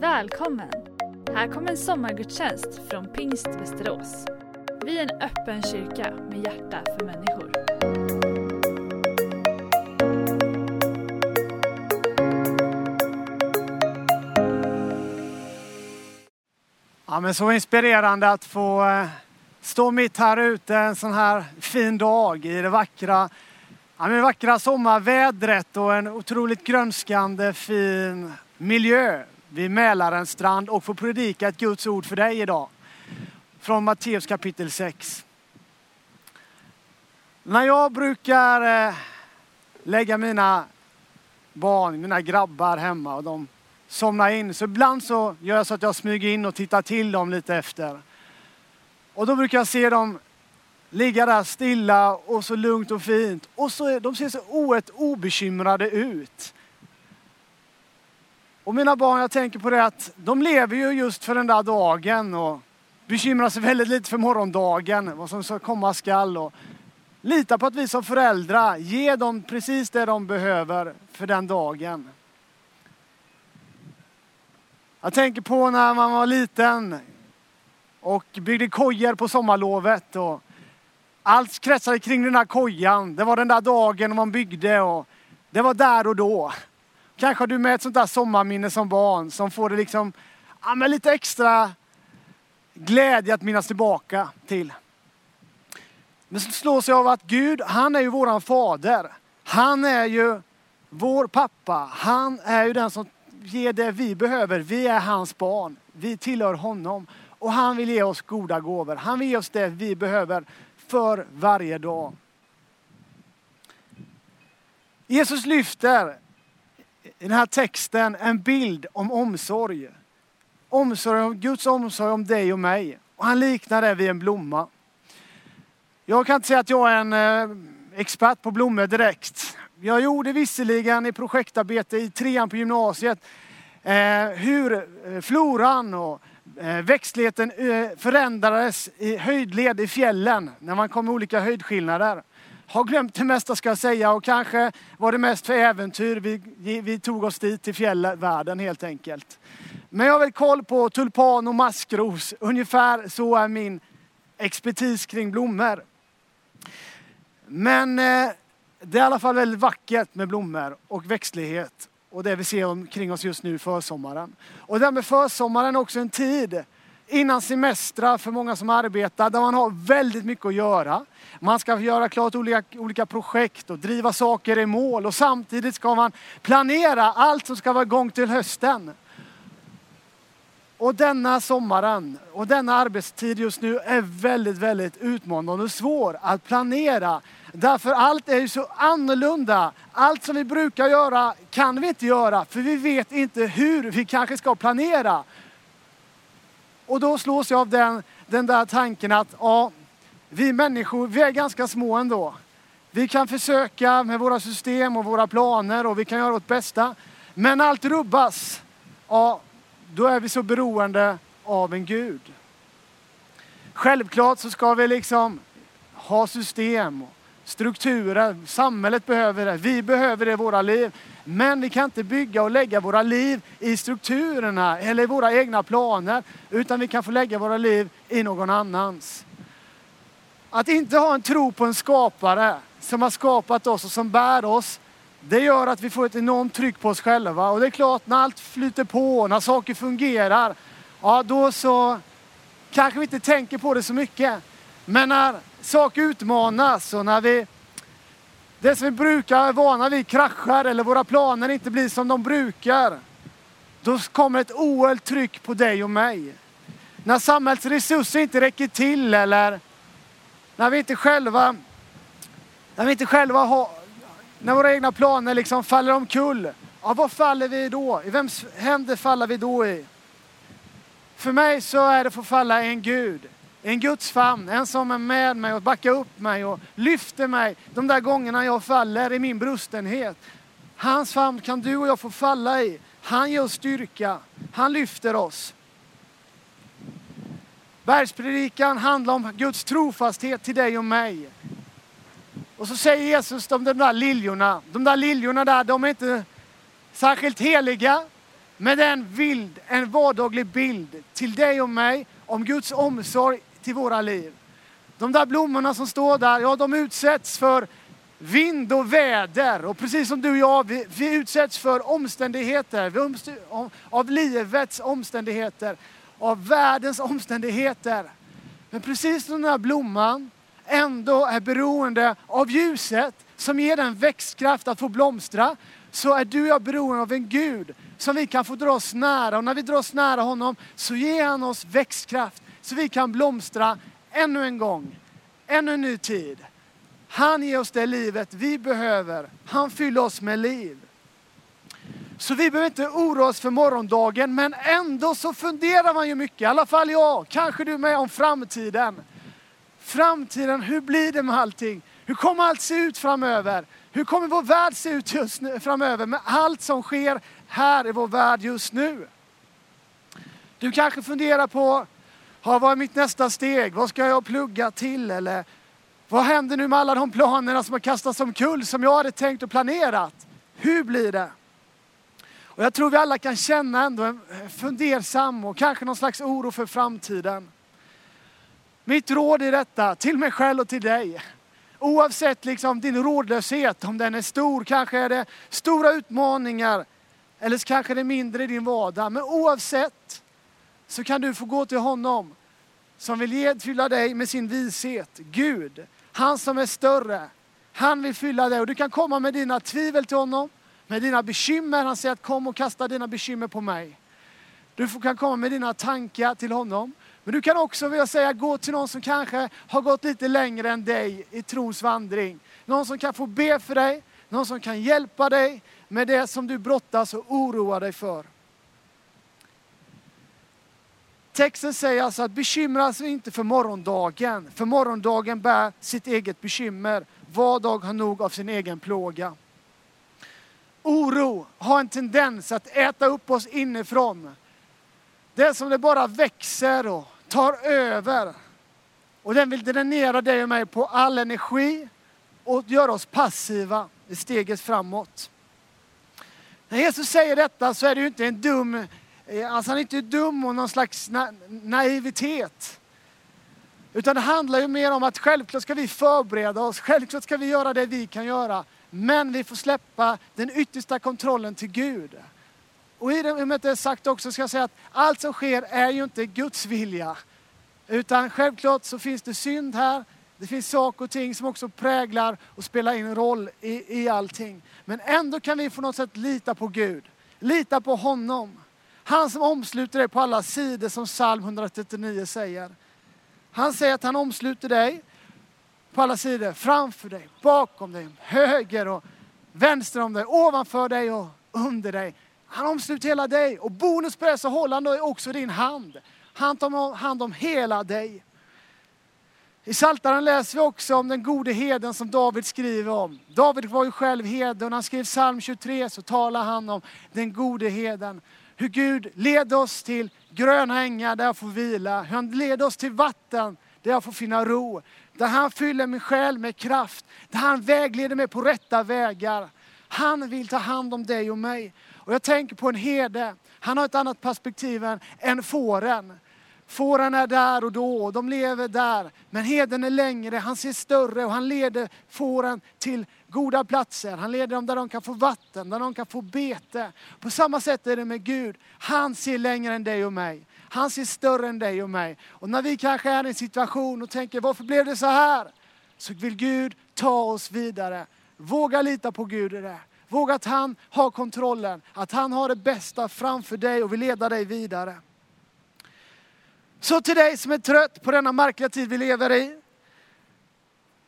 Välkommen! Här kommer en sommargudstjänst från Pingst Västerås. Vi är en öppen kyrka med hjärta för människor. Ja, men så inspirerande att få eh, stå mitt här ute en sån här fin dag i det vackra, ja, men det vackra sommarvädret och en otroligt grönskande fin miljö vid Mälarens strand och få predika ett Guds ord för dig idag. Från Matteus kapitel 6. När jag brukar eh, lägga mina barn, mina grabbar hemma och de somnar in. Så ibland så gör jag så att jag smyger in och tittar till dem lite efter. Och då brukar jag se dem ligga där stilla och så lugnt och fint. Och så de ser så oerhört obekymrade ut. Och mina barn, jag tänker på det att de lever ju just för den där dagen och bekymrar sig väldigt lite för morgondagen, vad som ska komma skall. Och lita på att vi som föräldrar ger dem precis det de behöver för den dagen. Jag tänker på när man var liten och byggde kojor på sommarlovet. Och allt kretsade kring den där kojan. Det var den där dagen man byggde och det var där och då. Kanske har du med ett sånt där sommarminne som barn som får det liksom, ja, men lite extra glädje att minnas tillbaka till. Men så slås jag av att Gud, han är ju våran fader. Han är ju vår pappa. Han är ju den som ger det vi behöver. Vi är hans barn. Vi tillhör honom. Och han vill ge oss goda gåvor. Han vill ge oss det vi behöver för varje dag. Jesus lyfter i den här texten en bild om omsorg. Omsorg om Guds omsorg om dig och mig. Och han liknar det vid en blomma. Jag kan inte säga att jag är en eh, expert på blommor direkt. Jag gjorde visserligen i projektarbete i trean på gymnasiet eh, hur eh, floran och eh, växtligheten eh, förändrades i höjdled i fjällen när man kom med olika höjdskillnader. Har glömt det mesta ska jag säga och kanske var det mest för äventyr. Vi, vi tog oss dit till fjällvärlden helt enkelt. Men jag har väl koll på tulpan och maskros. Ungefär så är min expertis kring blommor. Men eh, det är i alla fall väldigt vackert med blommor och växtlighet. Och det vi ser omkring oss just nu försommaren. Och det här med försommaren är också en tid innan semestrar för många som arbetar där man har väldigt mycket att göra. Man ska göra klart olika, olika projekt och driva saker i mål och samtidigt ska man planera allt som ska vara igång till hösten. Och denna sommaren och denna arbetstid just nu är väldigt, väldigt utmanande och svår att planera. Därför allt är ju så annorlunda. Allt som vi brukar göra kan vi inte göra för vi vet inte hur vi kanske ska planera. Och då slås jag av den, den där tanken att ja, vi människor, vi är ganska små ändå. Vi kan försöka med våra system och våra planer och vi kan göra vårt bästa. Men allt rubbas. Ja, då är vi så beroende av en Gud. Självklart så ska vi liksom ha system och strukturer. Samhället behöver det. Vi behöver det i våra liv. Men vi kan inte bygga och lägga våra liv i strukturerna eller i våra egna planer. Utan vi kan få lägga våra liv i någon annans. Att inte ha en tro på en skapare som har skapat oss och som bär oss. Det gör att vi får ett enormt tryck på oss själva. Och det är klart, när allt flyter på, när saker fungerar. Ja, då så kanske vi inte tänker på det så mycket. Men när saker utmanas och när vi det som vi brukar vara vana vid kraschar eller våra planer inte blir som de brukar. Då kommer ett oerhört tryck på dig och mig. När samhällets resurser inte räcker till eller när vi inte själva, när vi inte själva har, när våra egna planer liksom faller omkull. Ja, vad faller vi då? I vems händer faller vi då i? För mig så är det att få falla i en Gud en Guds famn, en som är med mig och backar upp mig och lyfter mig de där gångerna jag faller i min brustenhet. Hans famn kan du och jag få falla i. Han ger oss styrka. Han lyfter oss. Bergspredikan handlar om Guds trofasthet till dig och mig. Och så säger Jesus om de där liljorna. De där liljorna där, de är inte särskilt heliga. med den bild, en vardaglig bild till dig och mig om Guds omsorg till våra liv. De där blommorna som står där, ja de utsätts för vind och väder. Och precis som du och jag, vi, vi utsätts för omständigheter, vi omst av livets omständigheter, av världens omständigheter. Men precis som den här blomman ändå är beroende av ljuset som ger den växtkraft att få blomstra, så är du och jag beroende av en Gud som vi kan få dra oss nära. Och när vi drar oss nära honom så ger han oss växtkraft så vi kan blomstra ännu en gång, ännu en ny tid. Han ger oss det livet vi behöver. Han fyller oss med liv. Så vi behöver inte oroa oss för morgondagen, men ändå så funderar man ju mycket, i alla fall jag, kanske du med, om framtiden. Framtiden, hur blir det med allting? Hur kommer allt se ut framöver? Hur kommer vår värld se ut just nu, framöver med allt som sker här i vår värld just nu? Du kanske funderar på, vad är mitt nästa steg? Vad ska jag plugga till? Eller vad händer nu med alla de planerna som har kastats omkull som jag hade tänkt och planerat? Hur blir det? Och jag tror vi alla kan känna ändå en fundersam och kanske någon slags oro för framtiden. Mitt råd i detta, till mig själv och till dig. Oavsett liksom din rådlöshet, om den är stor, kanske är det stora utmaningar eller kanske det är mindre i din vardag. Men oavsett så kan du få gå till honom som vill fylla dig med sin vishet. Gud, han som är större. Han vill fylla dig och du kan komma med dina tvivel till honom, med dina bekymmer. Han säger att kom och kasta dina bekymmer på mig. Du kan komma med dina tankar till honom. Men du kan också, vill jag säga, gå till någon som kanske har gått lite längre än dig i trons vandring. Någon som kan få be för dig, någon som kan hjälpa dig med det som du brottas och oroar dig för. Texten säger alltså att bekymra sig inte för morgondagen, för morgondagen bär sitt eget bekymmer. Var dag har nog av sin egen plåga. Oro har en tendens att äta upp oss inifrån. Det är som det bara växer och tar över. Och den vill dränera dig och mig på all energi och göra oss passiva i steget framåt. När Jesus säger detta så är det ju inte en dum Eh, alltså han är inte dum och någon slags na naivitet. Utan det handlar ju mer om att självklart ska vi förbereda oss, självklart ska vi göra det vi kan göra. Men vi får släppa den yttersta kontrollen till Gud. Och i det med det sagt också ska jag säga att allt som sker är ju inte Guds vilja. Utan självklart så finns det synd här, det finns saker och ting som också präglar och spelar in roll i, i allting. Men ändå kan vi på något sätt lita på Gud, lita på honom. Han som omsluter dig på alla sidor som psalm 139 säger. Han säger att han omsluter dig på alla sidor, framför dig, bakom dig, höger och vänster om dig, ovanför dig och under dig. Han omsluter hela dig och bonus på det så håller han också din hand. Han tar hand om hela dig. I Saltaren läser vi också om den gode heden som David skriver om. David var ju själv herde och när han skrev psalm 23 så talar han om den gode heden hur Gud leder oss till gröna ängar där jag får vila. Hur han leder oss till vatten där jag får finna ro. Där han fyller min själ med kraft. Där han vägleder mig på rätta vägar. Han vill ta hand om dig och mig. Och jag tänker på en herde. Han har ett annat perspektiv än, än fåren. Fåren är där och då, de lever där. Men heden är längre, han ser större och han leder fåren till goda platser. Han leder dem där de kan få vatten, där de kan få bete. På samma sätt är det med Gud. Han ser längre än dig och mig. Han ser större än dig och mig. Och när vi kanske är i en situation och tänker, varför blev det så här? Så vill Gud ta oss vidare. Våga lita på Gud i det. Våga att han har kontrollen, att han har det bästa framför dig och vill leda dig vidare. Så till dig som är trött på denna märkliga tid vi lever i.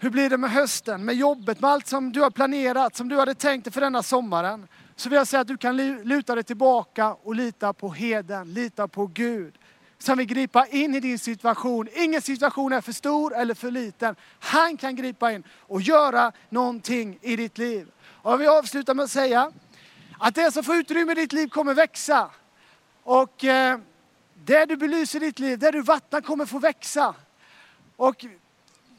Hur blir det med hösten, med jobbet, med allt som du har planerat, som du hade tänkt dig för denna sommaren? Så vill jag säga att du kan luta dig tillbaka och lita på heden, lita på Gud. Som vill gripa in i din situation. Ingen situation är för stor eller för liten. Han kan gripa in och göra någonting i ditt liv. Och jag vill avsluta med att säga att det som får utrymme i ditt liv kommer växa. Och eh, det du belyser i ditt liv, det du vattnar kommer få växa. Och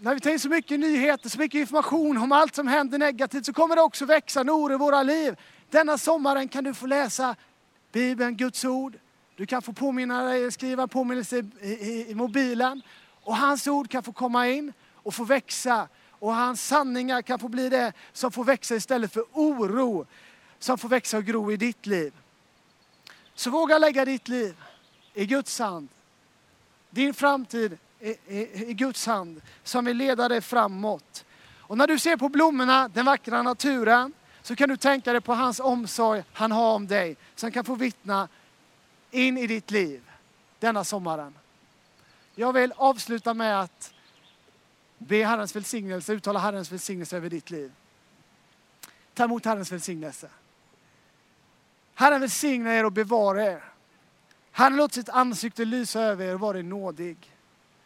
när vi tar in så mycket nyheter, så mycket information om allt som händer negativt så kommer det också växa en oro i våra liv. Denna sommaren kan du få läsa Bibeln, Guds ord. Du kan få påminna dig, skriva påminnelse i, i, i mobilen. Och hans ord kan få komma in och få växa. Och hans sanningar kan få bli det som får växa istället för oro. Som får växa och gro i ditt liv. Så våga lägga ditt liv i Guds hand. Din framtid i, i, i Guds hand som vill leda dig framåt. Och när du ser på blommorna, den vackra naturen, så kan du tänka dig på hans omsorg han har om dig. Som kan få vittna in i ditt liv denna sommaren. Jag vill avsluta med att be Herrens välsignelse, uttala Herrens välsignelse över ditt liv. Ta emot Herrens välsignelse. Herren välsigna er och bevara er. Herren låter sitt ansikte lysa över er och vara nådig.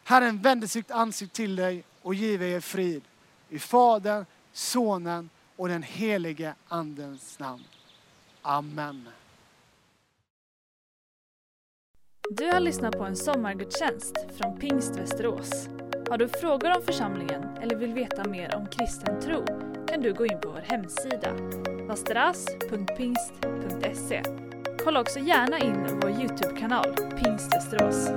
Herren vände sitt ansikte till dig och giver er frid. I Fadern, Sonen och den helige Andens namn. Amen. Du har lyssnat på en sommargudstjänst från Pingst Västerås. Har du frågor om församlingen eller vill veta mer om kristen tro kan du gå in på vår hemsida, vasteras.pingst.se. Kolla också gärna in vår Youtube-kanal, Pingst Västerås.